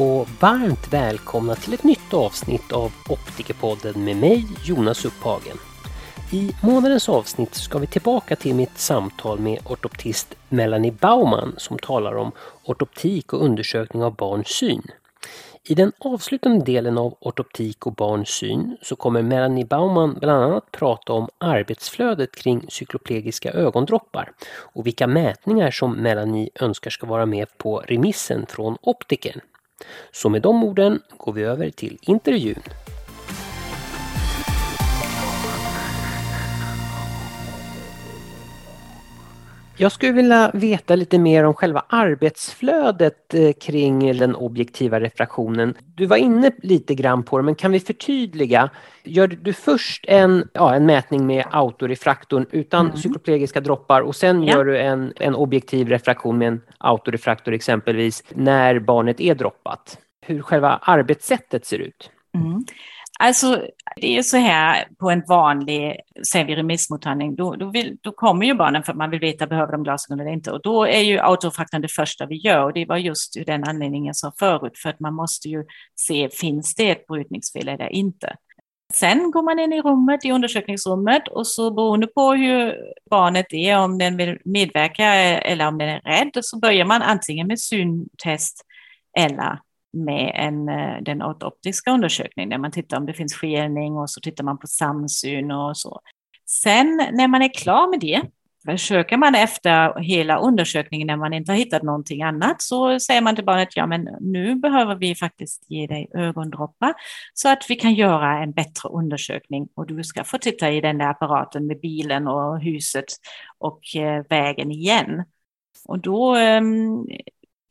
Och varmt välkomna till ett nytt avsnitt av Optikerpodden med mig Jonas Upphagen. I månadens avsnitt ska vi tillbaka till mitt samtal med ortoptist Melanie Baumann som talar om ortoptik och undersökning av barns syn. I den avslutande delen av ortoptik och barns syn så kommer Melanie Baumann bland annat prata om arbetsflödet kring cykloplegiska ögondroppar och vilka mätningar som Melanie önskar ska vara med på remissen från optikern. Så med de orden går vi över till intervjun. Jag skulle vilja veta lite mer om själva arbetsflödet eh, kring den objektiva refraktionen. Du var inne lite grann på det, men kan vi förtydliga? Gör du först en, ja, en mätning med autorefraktorn utan mm. cykloplegiska droppar och sen ja. gör du en, en objektiv refraktion med en autorefraktor exempelvis när barnet är droppat? Hur själva arbetssättet ser ut? Mm. Alltså, det är så här på en vanlig säger vi, remissmottagning, då, då, vill, då kommer ju barnen för att man vill veta behöver de glasögon eller inte. Och då är ju autofaktorn det första vi gör och det var just ur den anledningen jag sa förut, för att man måste ju se, finns det ett brytningsfel eller inte? Sen går man in i rummet, i undersökningsrummet och så beroende på hur barnet är, om den vill medverka eller om den är rädd, så börjar man antingen med syntest eller med en, eh, den optiska undersökningen där man tittar om det finns skelning och så tittar man på samsyn och så. Sen när man är klar med det, försöker man efter hela undersökningen när man inte har hittat någonting annat så säger man till barnet, ja men nu behöver vi faktiskt ge dig ögondroppar så att vi kan göra en bättre undersökning och du ska få titta i den där apparaten med bilen och huset och eh, vägen igen. Och då ehm,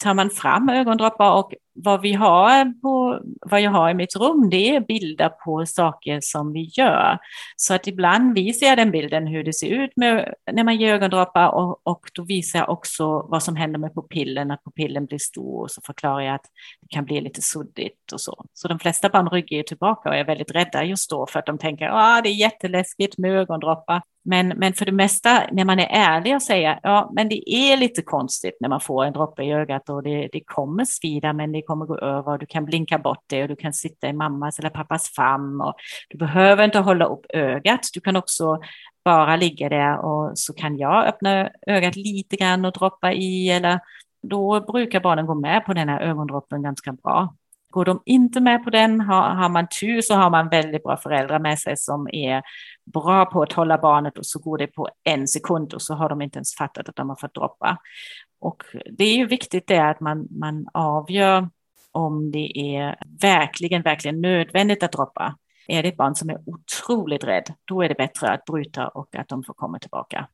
tar man fram ögondroppar och vad vi har på, vad jag har i mitt rum, det är bilder på saker som vi gör. Så att ibland visar jag den bilden hur det ser ut med, när man ger ögondroppar och, och då visar jag också vad som händer med pupillen, när pupillen blir stor och så förklarar jag att det kan bli lite suddigt och så. Så de flesta barn ryggar tillbaka och är väldigt rädda just då för att de tänker att ah, det är jätteläskigt med ögondroppar. Men, men för det mesta, när man är ärlig och säger ja, men det är lite konstigt när man får en droppe i ögat och det, det kommer svida, men det kommer gå över och du kan blinka bort det och du kan sitta i mammas eller pappas famn och du behöver inte hålla upp ögat. Du kan också bara ligga där och så kan jag öppna ögat lite grann och droppa i eller då brukar barnen gå med på den här ögondroppen ganska bra. Går de inte med på den, har, har man tur så har man väldigt bra föräldrar med sig som är bra på att hålla barnet och så går det på en sekund och så har de inte ens fattat att de har fått droppa. Och det är ju viktigt det att man, man avgör om det är verkligen, verkligen nödvändigt att droppa. Är det ett barn som är otroligt rädd, då är det bättre att bryta och att de får komma tillbaka.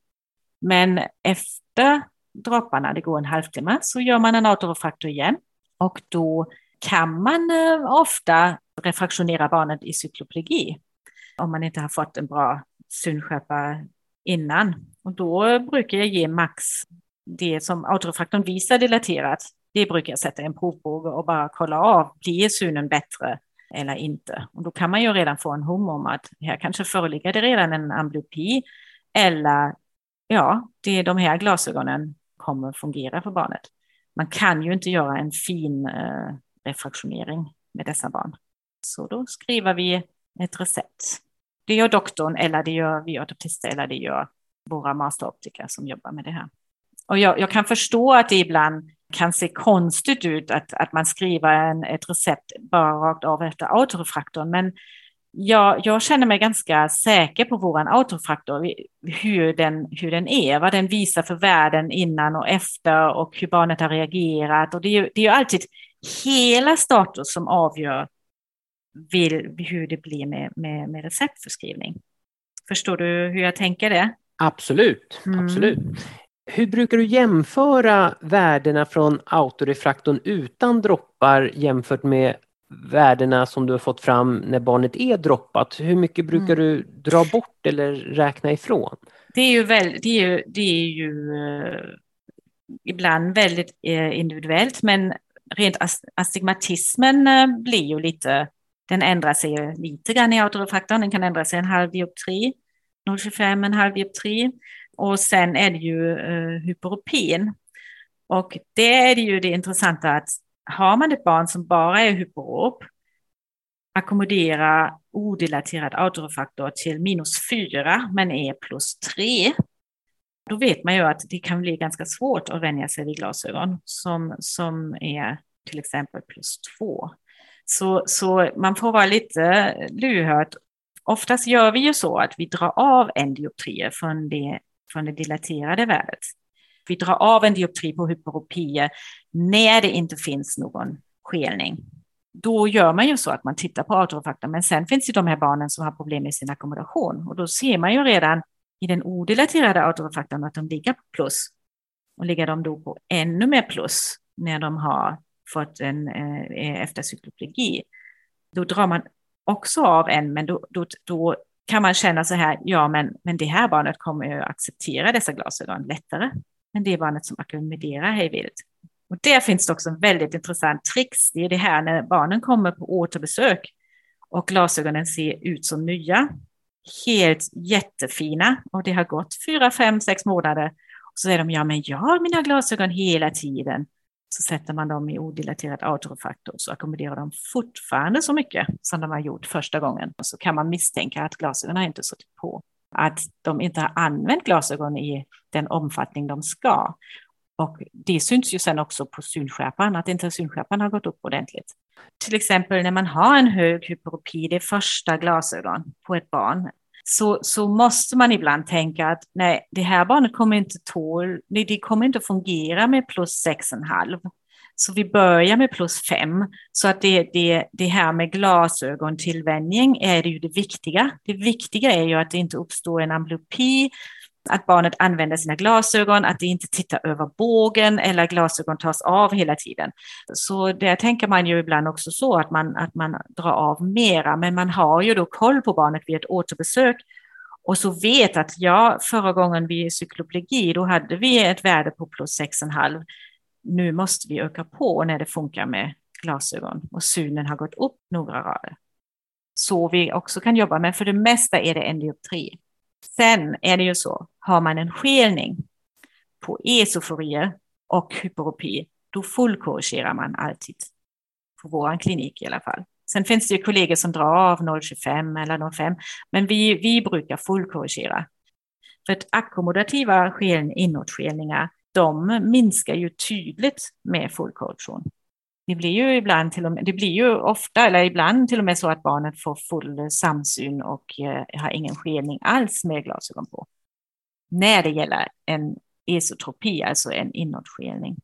Men efter dropparna, det går en halvtimme, så gör man en autorefraktor igen och då kan man eh, ofta refraktionera barnet i cykloplegi om man inte har fått en bra synskärpa innan. Och då brukar jag ge max det som autorefraktorn visar dilaterat. Det brukar jag sätta i en provbåge och bara kolla av, blir synen bättre eller inte? Och då kan man ju redan få en hum om att här kanske föreligger det redan en amblopi eller ja, det, de här glasögonen kommer fungera för barnet. Man kan ju inte göra en fin eh, refraktionering med dessa barn. Så då skriver vi ett recept. Det gör doktorn eller det gör vi ortoptister eller det gör våra masteroptiker som jobbar med det här. Och jag, jag, kan förstå att det ibland kan se konstigt ut att, att man skriver en, ett recept bara rakt av efter autorefraktorn, men jag, jag, känner mig ganska säker på vår autorefraktor, hur den, hur den är, vad den visar för världen innan och efter och hur barnet har reagerat. Och det är ju, det är ju alltid hela status som avgör vill, hur det blir med, med, med receptförskrivning. Förstår du hur jag tänker det? Absolut, mm. absolut. Hur brukar du jämföra värdena från autorefraktorn utan droppar jämfört med värdena som du har fått fram när barnet är droppat? Hur mycket brukar mm. du dra bort eller räkna ifrån? Det är ju, väl, det är ju, det är ju uh, ibland väldigt uh, individuellt, men rent astigmatismen eh, blir ju lite, den ändrar sig lite grann i autorefraktorn, den kan ändra sig en halv dioptri, 0,25 en halv dioptri. Och sen är det ju eh, hyperopin. Och det är det ju det intressanta att har man ett barn som bara är hyperop, ackommodera odelaterad autorefaktor till minus 4 men är plus 3, då vet man ju att det kan bli ganska svårt att vänja sig vid glasögon som, som är till exempel plus två. Så, så man får vara lite lyhörd. Oftast gör vi ju så att vi drar av en dioptrie från det, från det dilaterade värdet. Vi drar av en dioptri på hyperopier när det inte finns någon skelning. Då gör man ju så att man tittar på atorfaktorn, men sen finns det de här barnen som har problem med sin ackommodation och då ser man ju redan i den odelaterade autofaktorn att de ligger på plus. Och ligger de då på ännu mer plus när de har fått en eh, eftercyklopegi, då drar man också av en, men då, då, då kan man känna så här, ja men, men det här barnet kommer ju acceptera dessa glasögon lättare än det barnet som ackumulerar hejvilt. Och där finns det också en väldigt intressant tricks. Det är det här när barnen kommer på återbesök och glasögonen ser ut som nya. Helt jättefina och det har gått fyra, fem, sex månader. Och så säger de, ja men jag har mina glasögon hela tiden. Så sätter man dem i odilaterad autorefaktor så ackommoderar de fortfarande så mycket som de har gjort första gången. Och så kan man misstänka att glasögonen inte suttit på. Att de inte har använt glasögon i den omfattning de ska. Och det syns ju sen också på synskärpan, att inte synskärpan har gått upp ordentligt. Till exempel när man har en hög hyperopi, det första glasögon på ett barn, så, så måste man ibland tänka att nej, det här barnet kommer inte tål, det kommer inte fungera med plus 6,5. Så vi börjar med plus 5. Så att det, det, det här med glasögontillvänjning är det ju det viktiga. Det viktiga är ju att det inte uppstår en amblyopi att barnet använder sina glasögon, att det inte tittar över bågen eller glasögon tas av hela tiden. Så där tänker man ju ibland också så att man, att man drar av mera, men man har ju då koll på barnet vid ett återbesök och så vet att ja, förra gången vi cykloplegi, då hade vi ett värde på plus 6,5. Nu måste vi öka på när det funkar med glasögon och synen har gått upp några rader. Så vi också kan jobba, men för det mesta är det endioptri. Sen är det ju så, har man en skelning på esoforier och hyperopi, då fullkorrigerar man alltid. På vår klinik i alla fall. Sen finns det ju kollegor som drar av 0,25 eller 0,5, men vi, vi brukar fullkorrigera. För att ackommodativa skeln, inåtskelningar, de minskar ju tydligt med fullkorrektion. Det blir ju ibland till och med, det blir ju ofta eller ibland till och med så att barnet får full samsyn och eh, har ingen skelning alls med glasögon på. När det gäller en esotropi, alltså en inåtskelning.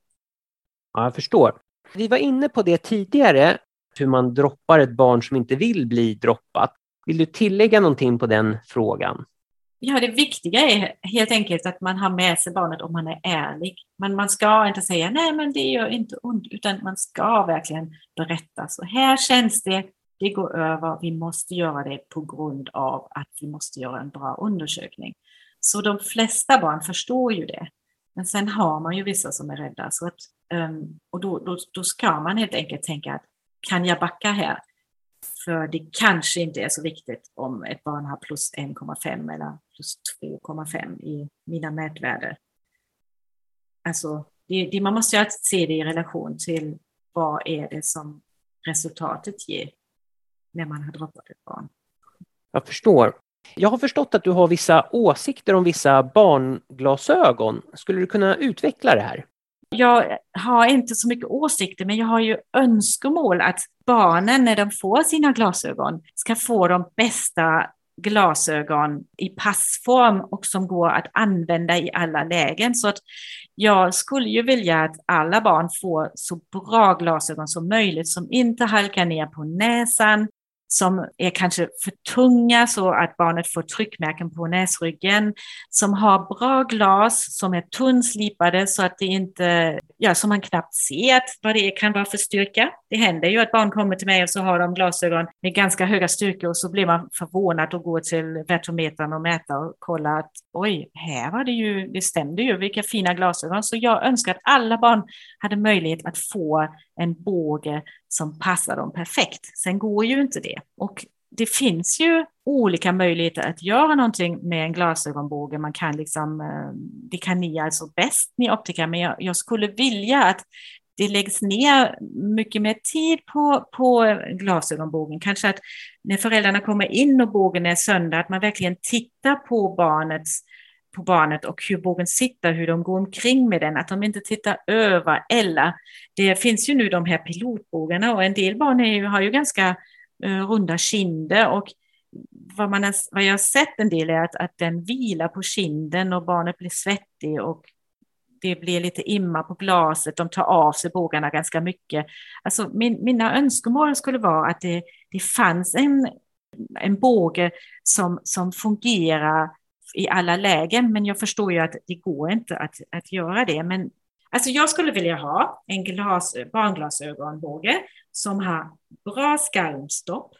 Ja, jag förstår. Vi var inne på det tidigare, hur man droppar ett barn som inte vill bli droppat. Vill du tillägga någonting på den frågan? Ja, det viktiga är helt enkelt att man har med sig barnet om man är ärlig. Men man ska inte säga nej, men det gör inte ont, utan man ska verkligen berätta. Så här känns det, det går över, vi måste göra det på grund av att vi måste göra en bra undersökning. Så de flesta barn förstår ju det. Men sen har man ju vissa som är rädda. Så att, ehm, och då, då, då ska man helt enkelt tänka att kan jag backa här? För det kanske inte är så viktigt om ett barn har plus 1,5 eller plus 2,5 i mina mätvärden. Alltså, det, det, man måste ju alltid se det i relation till vad är det som resultatet ger när man har droppat ett barn. Jag förstår. Jag har förstått att du har vissa åsikter om vissa barnglasögon. Skulle du kunna utveckla det här? Jag har inte så mycket åsikter, men jag har ju önskemål att barnen när de får sina glasögon ska få de bästa glasögon i passform och som går att använda i alla lägen. Så att jag skulle ju vilja att alla barn får så bra glasögon som möjligt som inte halkar ner på näsan, som är kanske för tunga så att barnet får tryckmärken på näsryggen, som har bra glas, som är tunnslipade så att det inte, ja, som man knappt ser vad det kan vara för styrka. Det händer ju att barn kommer till mig och så har de glasögon med ganska höga styrkor och så blir man förvånad och går till vertometern och mäter och kollar att oj, här var det ju, det stämde ju, vilka fina glasögon. Så jag önskar att alla barn hade möjlighet att få en båge som passar dem perfekt. Sen går ju inte det. Och det finns ju olika möjligheter att göra någonting med en glasögonbåge. Man kan liksom, eh, det kan ni alltså bäst, ni optiker, men jag, jag skulle vilja att det läggs ner mycket mer tid på, på glasögonbågen. Kanske att när föräldrarna kommer in och bågen är sönder, att man verkligen tittar på barnets på barnet och hur bågen sitter, hur de går omkring med den, att de inte tittar över. Eller det finns ju nu de här pilotbågarna och en del barn ju, har ju ganska Eh, runda kinder och vad, man har, vad jag har sett en del är att, att den vilar på kinden och barnet blir svettig och det blir lite imma på glaset, de tar av sig bågarna ganska mycket. Alltså min, mina önskemål skulle vara att det, det fanns en, en båge som, som fungerar i alla lägen, men jag förstår ju att det går inte att, att göra det. Men alltså jag skulle vilja ha en glas, barnglasögonbåge som har bra skalmstopp.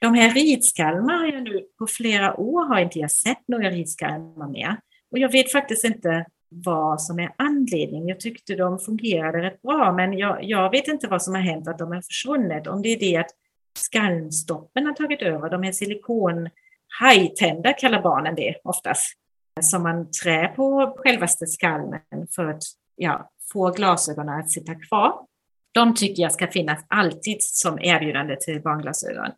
De här ridskalmar har jag nu på flera år har inte jag sett några ridskalmar mer. Och jag vet faktiskt inte vad som är anledningen. Jag tyckte de fungerade rätt bra, men jag, jag vet inte vad som har hänt, att de har försvunnit. Om det är det att skalmstoppen har tagit över, de här silikon hajtänder kallar barnen det oftast, som man trär på självaste skalmen för att ja, få glasögonen att sitta kvar. De tycker jag ska finnas alltid som erbjudande till barnglasögon.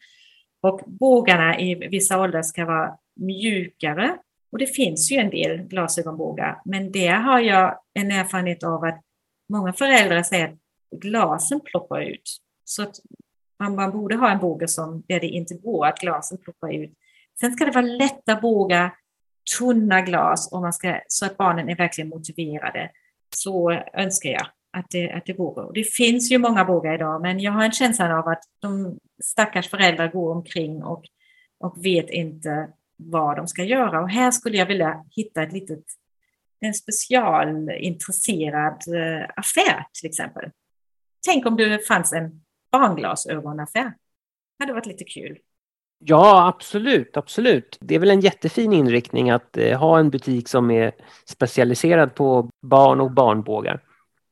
Och bågarna i vissa åldrar ska vara mjukare och det finns ju en del glasögonbågar, men det har jag en erfarenhet av att många föräldrar säger att glasen ploppar ut. Så att man, man borde ha en båge som, där det inte går att glasen ploppar ut. Sen ska det vara lätta bågar, tunna glas och man ska, så att barnen är verkligen motiverade. Så önskar jag att det, att det vore. Och det finns ju många bågar idag, men jag har en känsla av att de stackars föräldrar går omkring och, och vet inte vad de ska göra. Och här skulle jag vilja hitta ett litet, en specialintresserad eh, affär till exempel. Tänk om det fanns en barnglasögonaffär. Det hade varit lite kul. Ja, absolut, absolut. Det är väl en jättefin inriktning att eh, ha en butik som är specialiserad på barn och barnbågar.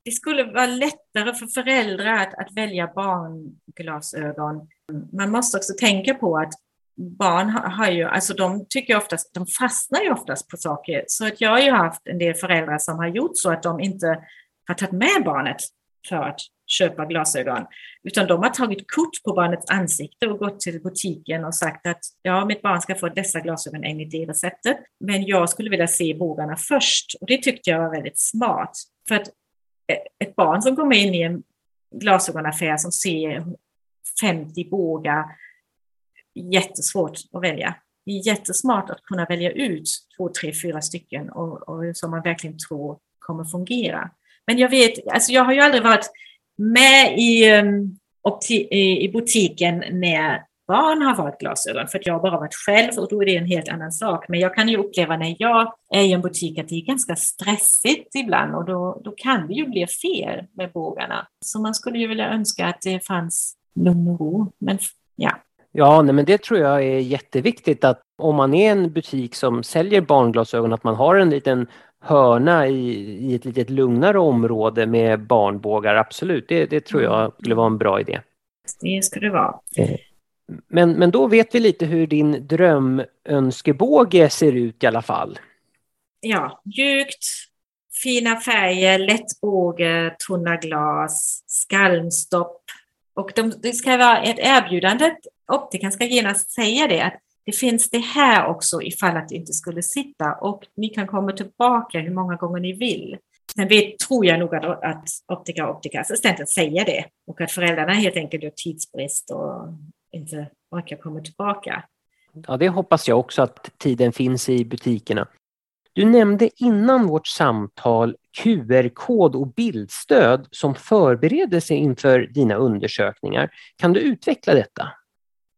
Det skulle vara lättare för föräldrar att, att välja barnglasögon. Man måste också tänka på att barn har ju, alltså de tycker oftast, de fastnar ju oftast på saker. Så att jag har ju haft en del föräldrar som har gjort så att de inte har tagit med barnet för att köpa glasögon, utan de har tagit kort på barnets ansikte och gått till butiken och sagt att ja, mitt barn ska få dessa glasögon enligt det receptet, men jag skulle vilja se bågarna först. Och det tyckte jag var väldigt smart, för att ett barn som kommer in i en glasögonaffär som ser 50 bågar jättesvårt att välja. Det är jättesmart att kunna välja ut två, tre, fyra stycken och, och som man verkligen tror kommer fungera. Men jag vet, alltså jag har ju aldrig varit med i, um, i butiken när barn har varit glasögon, för att jag har bara varit själv och då är det en helt annan sak. Men jag kan ju uppleva när jag är i en butik att det är ganska stressigt ibland och då, då kan det ju bli fel med bågarna. Så man skulle ju vilja önska att det fanns lugn och ro. Men ja, Ja, nej, men det tror jag är jätteviktigt att om man är en butik som säljer barnglasögon att man har en liten hörna i, i ett lite lugnare område med barnbågar. Absolut, det, det tror jag mm. skulle vara en bra idé. Det skulle det vara. Men, men då vet vi lite hur din drömönskebåge ser ut i alla fall. Ja, mjukt, fina färger, lätt båge, tunna glas, skalmstopp. Och de, det ska vara ett erbjudande optikern ska genast säga det, att det finns det här också ifall att det inte skulle sitta och ni kan komma tillbaka hur många gånger ni vill. Sen vet, tror jag nog att, att optiker och optikerassistenten säger det och att föräldrarna helt enkelt har tidsbrist och inte orkar komma tillbaka. Ja, det hoppas jag också att tiden finns i butikerna. Du nämnde innan vårt samtal QR-kod och bildstöd som förberedelse inför dina undersökningar. Kan du utveckla detta?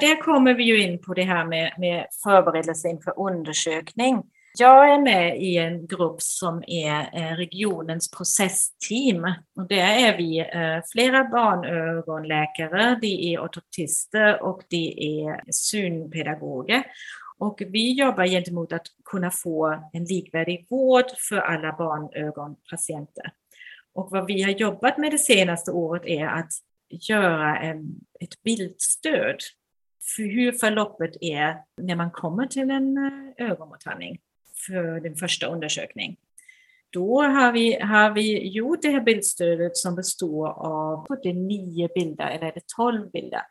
där kommer vi ju in på det här med, med förberedelse inför undersökning. Jag är med i en grupp som är eh, regionens processteam. Och där är vi eh, flera barnögonläkare, det är ortoptister och det är synpedagoger. Och vi jobbar gentemot att kunna få en likvärdig vård för alla barnögonpatienter. Och vad vi har jobbat med det senaste året är att göra en, ett bildstöd för hur förloppet är när man kommer till en eh, ögonmottagning för den första undersökning. då har vi, har vi gjort det här bildstödet som består av det är nio bilder, eller är det tolv bilder,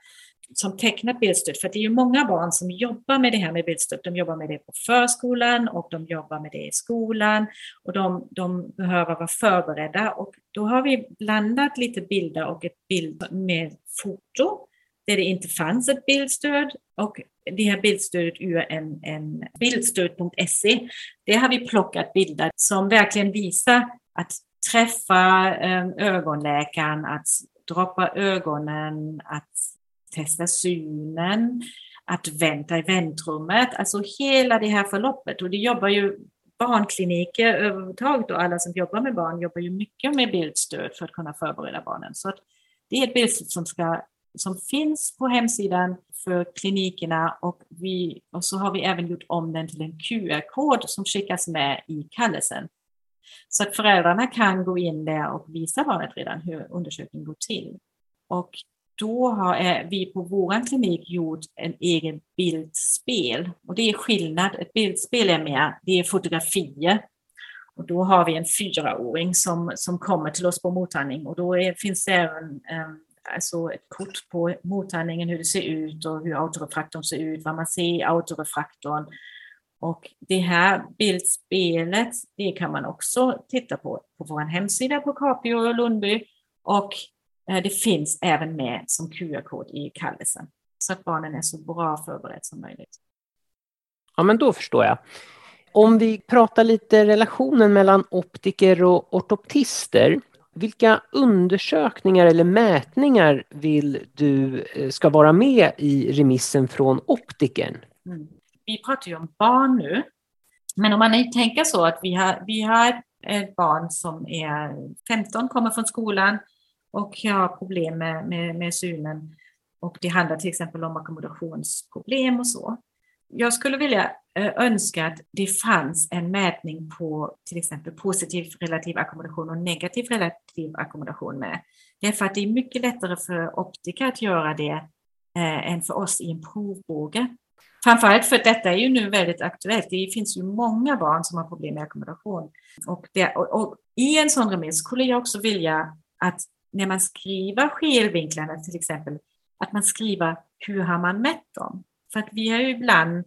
som tecknar bildstöd. För det är ju många barn som jobbar med det här med bildstöd. De jobbar med det på förskolan och de jobbar med det i skolan och de, de behöver vara förberedda. Och då har vi blandat lite bilder och ett bild med foto där det inte fanns ett bildstöd och det här bildstödet ur en, en bildstöd.se. Det har vi plockat bilder som verkligen visar att träffa eh, ögonläkaren, att droppa ögonen, att testa synen, att vänta i väntrummet, alltså hela det här förloppet. Och det jobbar ju barnkliniker överhuvudtaget och alla som jobbar med barn jobbar ju mycket med bildstöd för att kunna förbereda barnen. Så att det är ett bildstöd som, ska, som finns på hemsidan för klinikerna och, vi, och så har vi även gjort om den till en QR-kod som skickas med i kallelsen. Så att föräldrarna kan gå in där och visa barnet redan hur undersökningen går till. Och då har eh, vi på vår klinik gjort en egen bildspel. Och det är skillnad. Ett bildspel är mer, det är fotografier. Och då har vi en fyraåring som, som kommer till oss på mottagning och då är, finns det även um, alltså ett kort på mottagningen, hur det ser ut och hur autorefraktorn ser ut, vad man ser i autorefraktorn. Och det här bildspelet, det kan man också titta på på vår hemsida på Capio och Lundby. Och eh, det finns även med som QR-kod i kallelsen så att barnen är så bra förberedda som möjligt. Ja, men då förstår jag. Om vi pratar lite relationen mellan optiker och ortoptister. Vilka undersökningar eller mätningar vill du eh, ska vara med i remissen från optikern? Mm. Vi pratar ju om barn nu, men om man tänker så att vi har, vi har ett barn som är 15, kommer från skolan, och har problem med, med, med synen. Och det handlar till exempel om ackommodationsproblem och så. Jag skulle vilja eh, önska att det fanns en mätning på till exempel positiv relativ ackommodation och negativ relativ ackommodation med. Därför att det är mycket lättare för optiker att göra det eh, än för oss i en provbåge. Framförallt för att detta är ju nu väldigt aktuellt. Det finns ju många barn som har problem med ackommodation. Och, det, och, och i en sån remiss skulle jag också vilja att när man skriver skelvinklarna till exempel, att man skriver hur har man mätt dem? För att vi har ju ibland,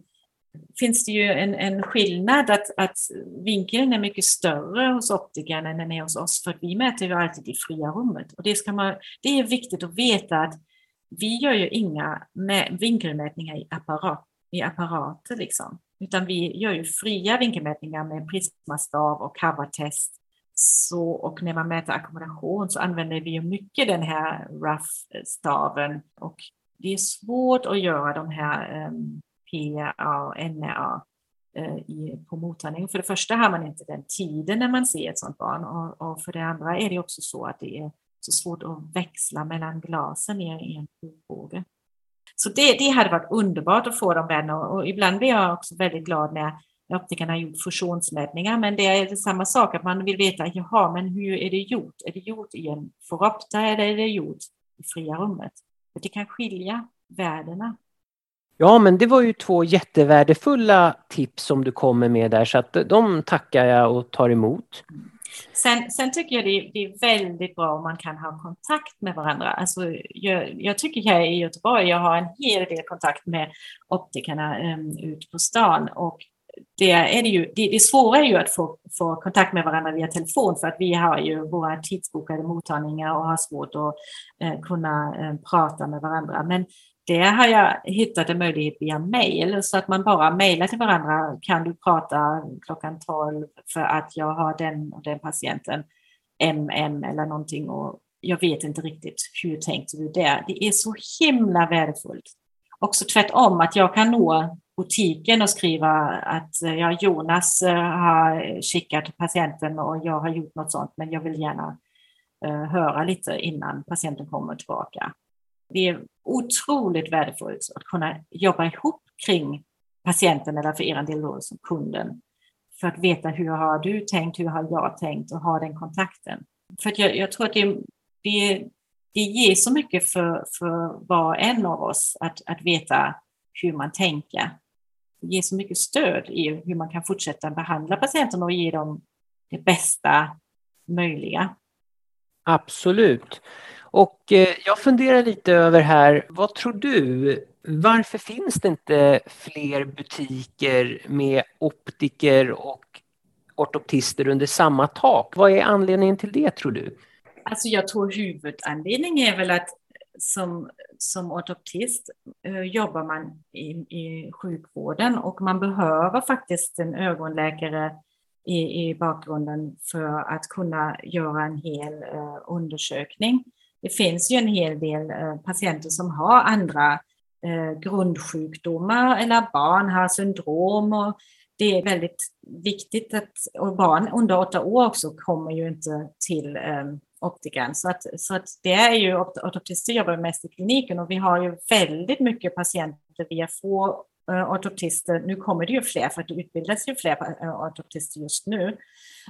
finns det ju en, en skillnad att, att vinkeln är mycket större hos optikern än den är hos oss, för att vi mäter ju alltid i fria rummet. Och det, ska man, det är viktigt att veta att vi gör ju inga vinkelmätningar i, apparat, i apparater, liksom. utan vi gör ju fria vinkelmätningar med prismastav och covertest så, och när man mäter ackommodation så använder vi ju mycket den här RUF-staven och det är svårt att göra de här ehm, PA och NA eh, på mottagningen. För det första har man inte den tiden när man ser ett sådant barn och, och för det andra är det också så att det är så svårt att växla mellan glasen i en provbåge. Så det, det hade varit underbart att få dem där och ibland blir jag också väldigt glad när optikerna har gjort fusionsmätningar, men det är samma sak att man vill veta, jaha, men hur är det gjort? Är det gjort i en foropta eller är det gjort i fria rummet? Det kan skilja värdena. Ja, men det var ju två jättevärdefulla tips som du kommer med där, så att de tackar jag och tar emot. Sen, sen tycker jag det är, det är, väldigt bra om man kan ha kontakt med varandra. Alltså, jag, jag tycker här i Göteborg, jag har en hel del kontakt med optikerna um, ut på stan och det, är det, ju, det, det svåra är ju att få, få kontakt med varandra via telefon för att vi har ju våra tidsbokade mottagningar och har svårt att eh, kunna eh, prata med varandra. Men det har jag hittat en möjlighet via mail så att man bara mejlar till varandra. Kan du prata klockan 12 för att jag har den och den patienten MM eller någonting och jag vet inte riktigt hur tänkte du där. Det är så himla värdefullt. Också tvärtom att jag kan nå butiken och skriva att eh, ja, Jonas eh, har skickat patienten och jag har gjort något sånt, men jag vill gärna eh, höra lite innan patienten kommer tillbaka. Det är otroligt värdefullt att kunna jobba ihop kring patienten eller för er del som kunden för att veta hur har du tänkt, hur har jag tänkt och ha den kontakten. För jag, jag, tror att det, det, det ger så mycket för, för var och en av oss att, att veta hur man tänker ge så mycket stöd i hur man kan fortsätta behandla patienten och ge dem det bästa möjliga. Absolut. Och eh, jag funderar lite över här, vad tror du? Varför finns det inte fler butiker med optiker och ortoptister under samma tak? Vad är anledningen till det tror du? Alltså jag tror huvudanledningen är väl att som, som ortoptist eh, jobbar man i, i sjukvården och man behöver faktiskt en ögonläkare i, i bakgrunden för att kunna göra en hel eh, undersökning. Det finns ju en hel del eh, patienter som har andra eh, grundsjukdomar eller barn har syndrom och det är väldigt viktigt att, och barn under åtta år också kommer ju inte till eh, optikern. Så, att, så att det är ju, ortoptister jobbar mest i kliniken och vi har ju väldigt mycket patienter via få eh, ortoptister. Nu kommer det ju fler för att det utbildas ju fler eh, ortoptister just nu.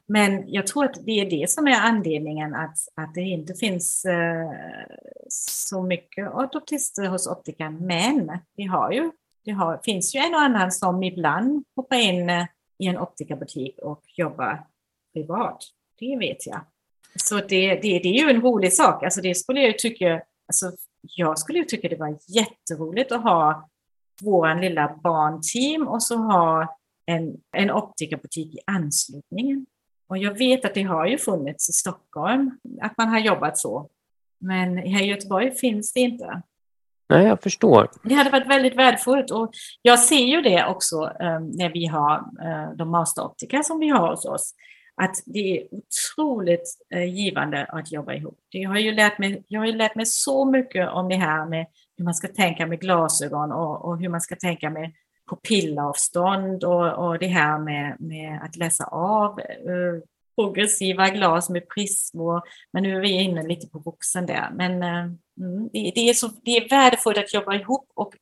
Men jag tror att det är det som är anledningen att, att det inte finns eh, så mycket ortoptister hos optikern. Men vi har ju, det har, finns ju en och annan som ibland hoppar in i en optikerbutik och jobbar privat. Det vet jag. Så det, det, det är ju en rolig sak. Alltså det skulle jag tycka, alltså jag skulle ju tycka det var jätteroligt att ha vår lilla barnteam och så ha en, en optikerbutik i anslutningen. Och jag vet att det har ju funnits i Stockholm, att man har jobbat så. Men här i Göteborg finns det inte. Nej, jag förstår. Det hade varit väldigt värdefullt och jag ser ju det också um, när vi har uh, de masteroptiker som vi har hos oss att det är otroligt eh, givande att jobba ihop. Jag har, ju lärt mig, jag har ju lärt mig så mycket om det här med hur man ska tänka med glasögon och, och hur man ska tänka med pupillavstånd och, och det här med, med att läsa av eh, progressiva glas med prismor. Men nu är vi inne lite på boxen där. Men eh, mm, det, det, är så, det är värdefullt att jobba ihop och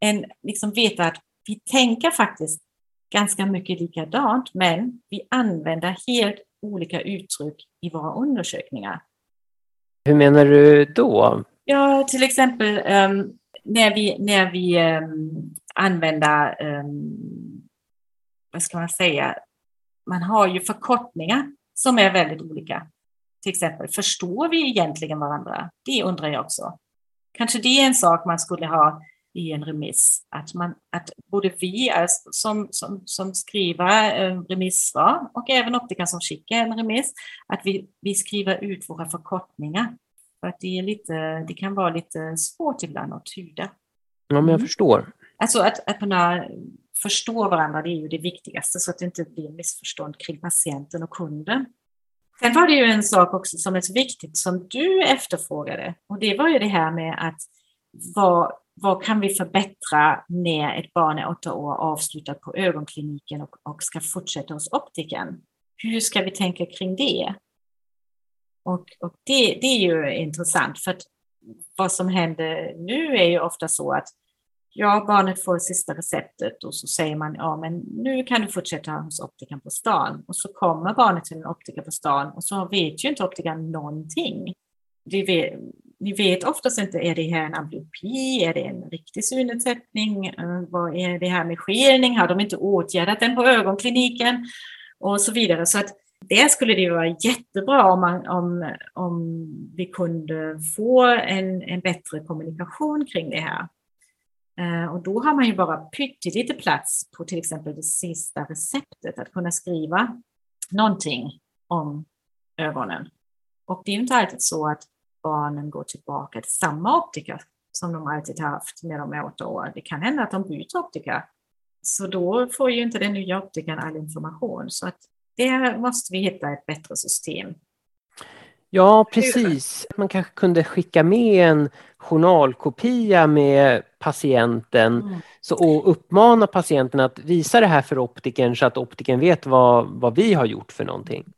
en, liksom veta att vi tänker faktiskt ganska mycket likadant, men vi använder helt olika uttryck i våra undersökningar. Hur menar du då? Ja, till exempel um, när vi, när vi um, använder, um, vad ska man säga, man har ju förkortningar som är väldigt olika. Till exempel, förstår vi egentligen varandra? Det undrar jag också. Kanske det är en sak man skulle ha i en remiss. Att, man, att både vi som, som, som skriver eh, remissvar och även optikern som skickar en remiss, att vi, vi skriver ut våra förkortningar. För att det, är lite, det kan vara lite svårt ibland att tyda. Ja, men jag mm. förstår. Alltså att, att kunna förstå varandra, det är ju det viktigaste så att det inte blir missförstånd kring patienten och kunden. Sen var det ju en sak också som är så viktigt som du efterfrågade och det var ju det här med att vad, vad kan vi förbättra när ett barn är åtta år avslutat på ögonkliniken och, och ska fortsätta hos optiken? Hur ska vi tänka kring det? Och, och det, det, är ju intressant för att vad som händer nu är ju ofta så att ja, barnet får sista receptet och så säger man ja, men nu kan du fortsätta hos optiken på stan. Och så kommer barnet till en optiker på stan och så vet ju inte optikern någonting. Det vet, vi vet oftast inte, är det här en amblyopi, är det en riktig synnedsättning, eh, vad är det här med skelning, har de inte åtgärdat den på ögonkliniken och så vidare. Så att det skulle det vara jättebra om, man, om, om vi kunde få en, en bättre kommunikation kring det här. Eh, och då har man ju bara pyttelite plats på till exempel det sista receptet, att kunna skriva någonting om ögonen. Och det är inte alltid så att barnen går tillbaka till samma optiker som de alltid haft när de är åtta år. Det kan hända att de byter optiker. Så då får ju inte den nya optikern all information. Så att där måste vi hitta ett bättre system. Ja, precis. Man kanske kunde skicka med en journalkopia med patienten mm. så, och uppmana patienten att visa det här för optikern så att optikern vet vad, vad vi har gjort för någonting.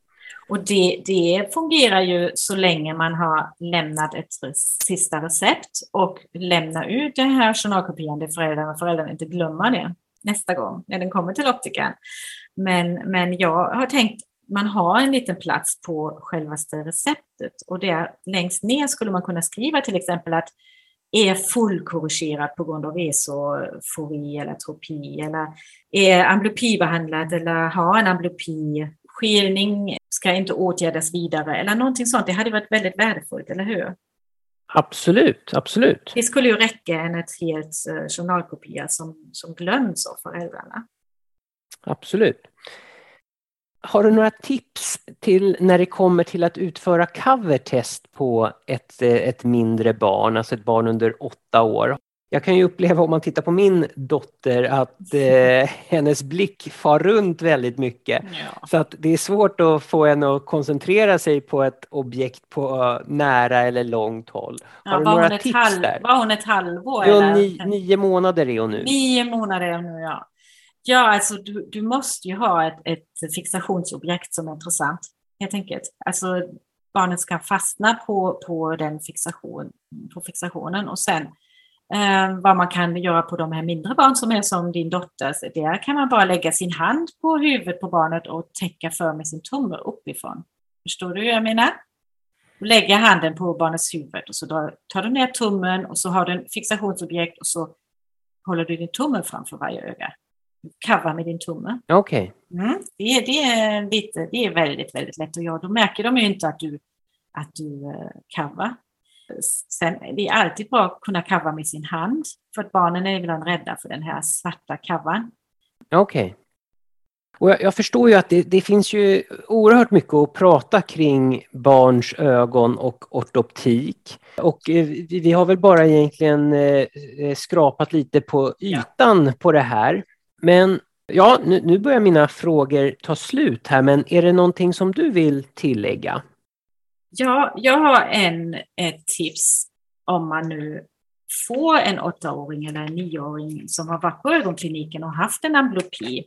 Och det, det fungerar ju så länge man har lämnat ett sista recept och lämnar ut den här journalkopian till föräldrarna. Föräldrarna inte glömmer det nästa gång när den kommer till optikern. Men, men jag har tänkt man har en liten plats på självaste receptet och där längst ner skulle man kunna skriva till exempel att är fullkorrigerat på grund av esofori eller tropi. eller är amblopibehandlat eller har en amblopi skelning ska inte åtgärdas vidare eller någonting sånt. Det hade varit väldigt värdefullt, eller hur? Absolut, absolut. Det skulle ju räcka än ett helt uh, journalkopia som, som glöms av föräldrarna. Absolut. Har du några tips till när det kommer till att utföra covertest på ett, eh, ett mindre barn, alltså ett barn under åtta år? Jag kan ju uppleva om man tittar på min dotter att eh, hennes blick far runt väldigt mycket. Ja. Så att det är svårt att få henne att koncentrera sig på ett objekt på nära eller långt håll. Har du några tips halv, där? Var hon ett halvår? Jo, ni, nio månader är hon nu. Nio månader är hon nu, ja. Ja, alltså du, du måste ju ha ett, ett fixationsobjekt som är intressant, helt enkelt. Alltså barnet ska fastna på, på den fixation, på fixationen och sen eh, vad man kan göra på de här mindre barn som är som din dotter. Där kan man bara lägga sin hand på huvudet på barnet och täcka för med sin tumme uppifrån. Förstår du hur jag menar? Du lägger handen på barnets huvud och så tar du ner tummen och så har du en fixationsobjekt och så håller du din tumme framför varje öga cover med din tumme. Okej. Okay. Mm, det, det, är lite, det är väldigt, väldigt lätt att göra. Då märker de ju inte att du, att du uh, cover. Sen, det är alltid bra att kunna cover med sin hand, för att barnen är ibland rädda för den här svarta covern. Okej. Okay. Och jag, jag, förstår ju att det, det, finns ju oerhört mycket att prata kring barns ögon och ortoptik. Och eh, vi, vi har väl bara egentligen eh, skrapat lite på ytan ja. på det här. Men ja, nu, nu börjar mina frågor ta slut här, men är det någonting som du vill tillägga? Ja, jag har en, ett tips om man nu får en åttaåring eller en nioåring som har varit på ögonkliniken och haft en amblopi.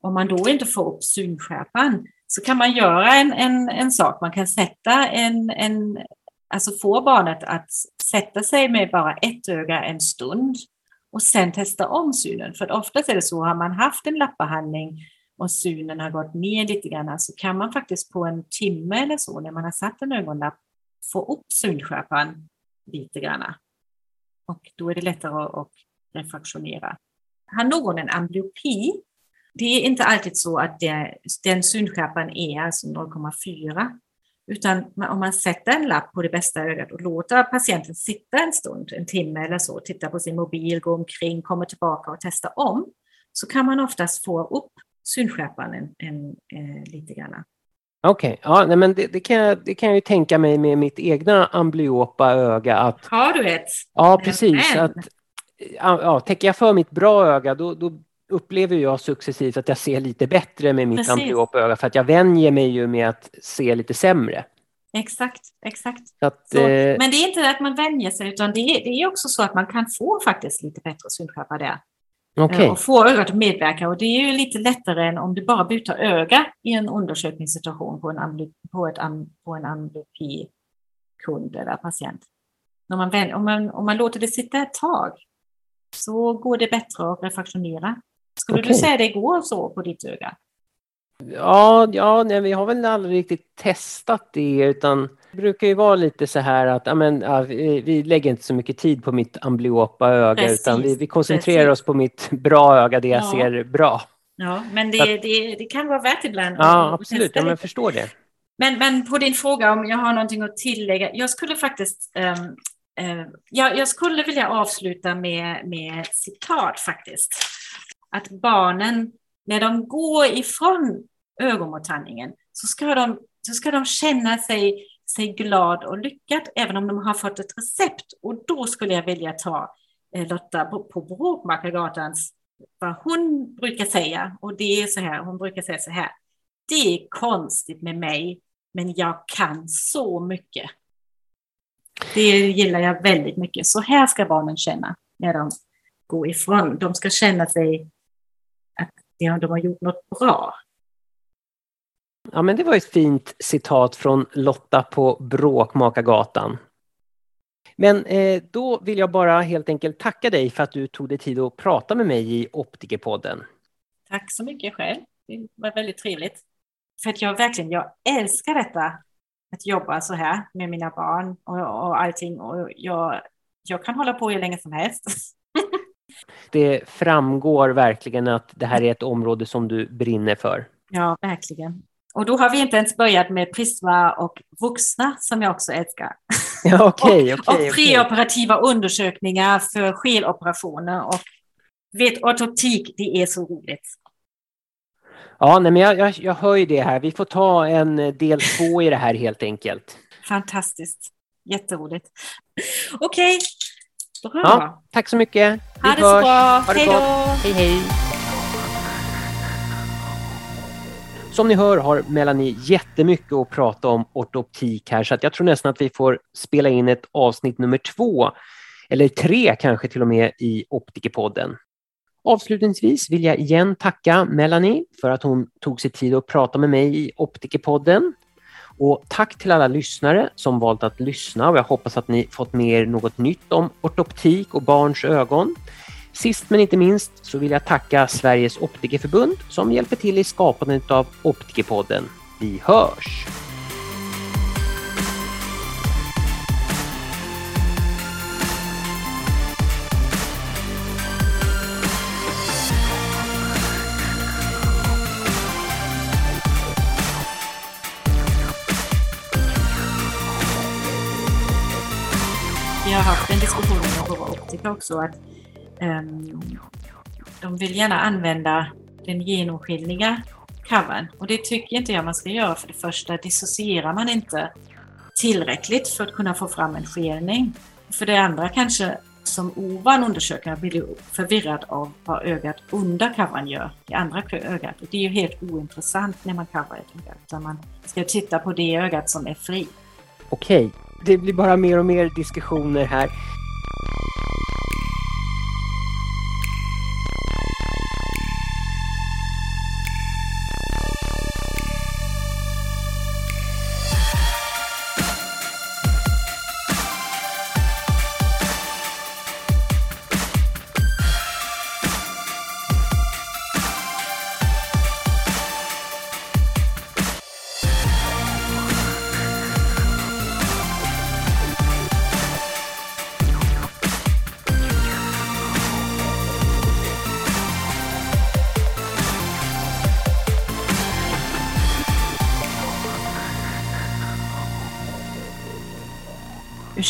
Om man då inte får upp synskärpan så kan man göra en, en, en sak. Man kan sätta en, en, alltså få barnet att sätta sig med bara ett öga en stund och sen testa om synen. För oftast är det så, har man haft en lappbehandling och synen har gått ner lite grann så kan man faktiskt på en timme eller så när man har satt en ögonlapp få upp synskärpan lite grann. Och då är det lättare att refraktionera. Har någon en amblyopi, det är inte alltid så att det, den synskärpan är alltså 0,4 utan om man sätter en lapp på det bästa ögat och låter patienten sitta en stund, en timme eller så, titta på sin mobil, gå omkring, komma tillbaka och testa om, så kan man oftast få upp synskärpan en, en, en, eh, lite grann. Okej, okay. ja, men det, det, kan jag, det kan jag ju tänka mig med mitt egna amblyopa öga. Att, Har du ett? Ja, precis. Att, ja, täcker jag för mitt bra öga, då, då upplever jag successivt att jag ser lite bättre med mitt amblyopa för att jag vänjer mig ju med att se lite sämre. Exakt, exakt. Att, så, eh, men det är inte att man vänjer sig, utan det är, det är också så att man kan få faktiskt lite bättre synskärpa där. Okay. Eh, och få ögat att medverka. Och det är ju lite lättare än om du bara byter öga i en undersökningssituation på en, på ett, på en amblyopikund eller patient. När man, om, man, om man låter det sitta ett tag så går det bättre att refraktionera. Skulle okay. du säga det går så på ditt öga? Ja, ja nej, vi har väl aldrig riktigt testat det utan brukar ju vara lite så här att ja, men, ja, vi, vi, lägger inte så mycket tid på mitt amblyopa öga precis, utan vi, vi koncentrerar precis. oss på mitt bra öga, det jag ja. ser bra. Ja, men det, att, det, det, kan vara värt ibland. Ja, absolut, ja, men jag förstår det. Men, men på din fråga om jag har någonting att tillägga. Jag skulle faktiskt um, uh, jag, jag skulle vilja avsluta med, med citat faktiskt att barnen, när de går ifrån ögonmottagningen, så ska de, så ska de känna sig, sig glad och lyckad, även om de har fått ett recept. Och då skulle jag vilja ta eh, Lotta på, på Bråkmakargatans, vad hon brukar säga, och det är så här, hon brukar säga så här, det är konstigt med mig, men jag kan så mycket. Det gillar jag väldigt mycket. Så här ska barnen känna när de går ifrån. De ska känna sig att de har gjort något bra. Ja, men det var ett fint citat från Lotta på Bråkmakargatan. Men eh, då vill jag bara helt enkelt tacka dig för att du tog dig tid att prata med mig i Optikerpodden. Tack så mycket själv. Det var väldigt trevligt. För att jag verkligen, jag älskar detta att jobba så här med mina barn och, och allting. Och jag, jag kan hålla på hur länge som helst. Det framgår verkligen att det här är ett område som du brinner för. Ja, verkligen. Och då har vi inte ens börjat med Prisma och vuxna som jag också älskar. Ja, okay, och, okay, och preoperativa okay. undersökningar för skeloperationer. Och vet, ortoptik, det är så roligt. Ja, nej, men jag, jag, jag hör ju det här. Vi får ta en del två i det här helt enkelt. Fantastiskt. Jätteroligt. Okej, okay. bra. Ja, tack så mycket. Vi ha det så bra. Hej då. Hej, hej. Som ni hör har Melanie jättemycket att prata om ortoptik här så att jag tror nästan att vi får spela in ett avsnitt nummer två eller tre kanske till och med i Optikerpodden. Avslutningsvis vill jag igen tacka Melanie för att hon tog sig tid att prata med mig i Optikerpodden. Och tack till alla lyssnare som valt att lyssna och jag hoppas att ni fått med er något nytt om ortoptik och barns ögon. Sist men inte minst så vill jag tacka Sveriges optikerförbund som hjälper till i skapandet av Optikerpodden. Vi hörs! Vi har haft en diskussion med våra optiker också att de vill gärna använda den genomskinliga covern och det tycker inte jag man ska göra. För det första dissocierar man inte tillräckligt för att kunna få fram en skelning. För det andra kanske som ovan undersökare blir förvirrad av vad ögat under covern gör, det andra ögat. Och det är ju helt ointressant när man coverar ett öga, utan man ska titta på det ögat som är fri. Okej, det blir bara mer och mer diskussioner här.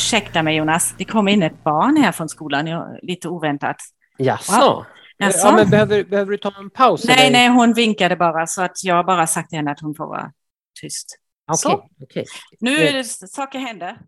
Ursäkta mig Jonas, det kom in ett barn här från skolan, lite oväntat. Jaså? Wow. Jaså? Ja, men behöver, behöver du ta en paus? Nej, eller? nej, hon vinkade bara så att jag bara sagt till henne att hon får vara tyst. Okej. Okay, okay. Nu är det, saker händer.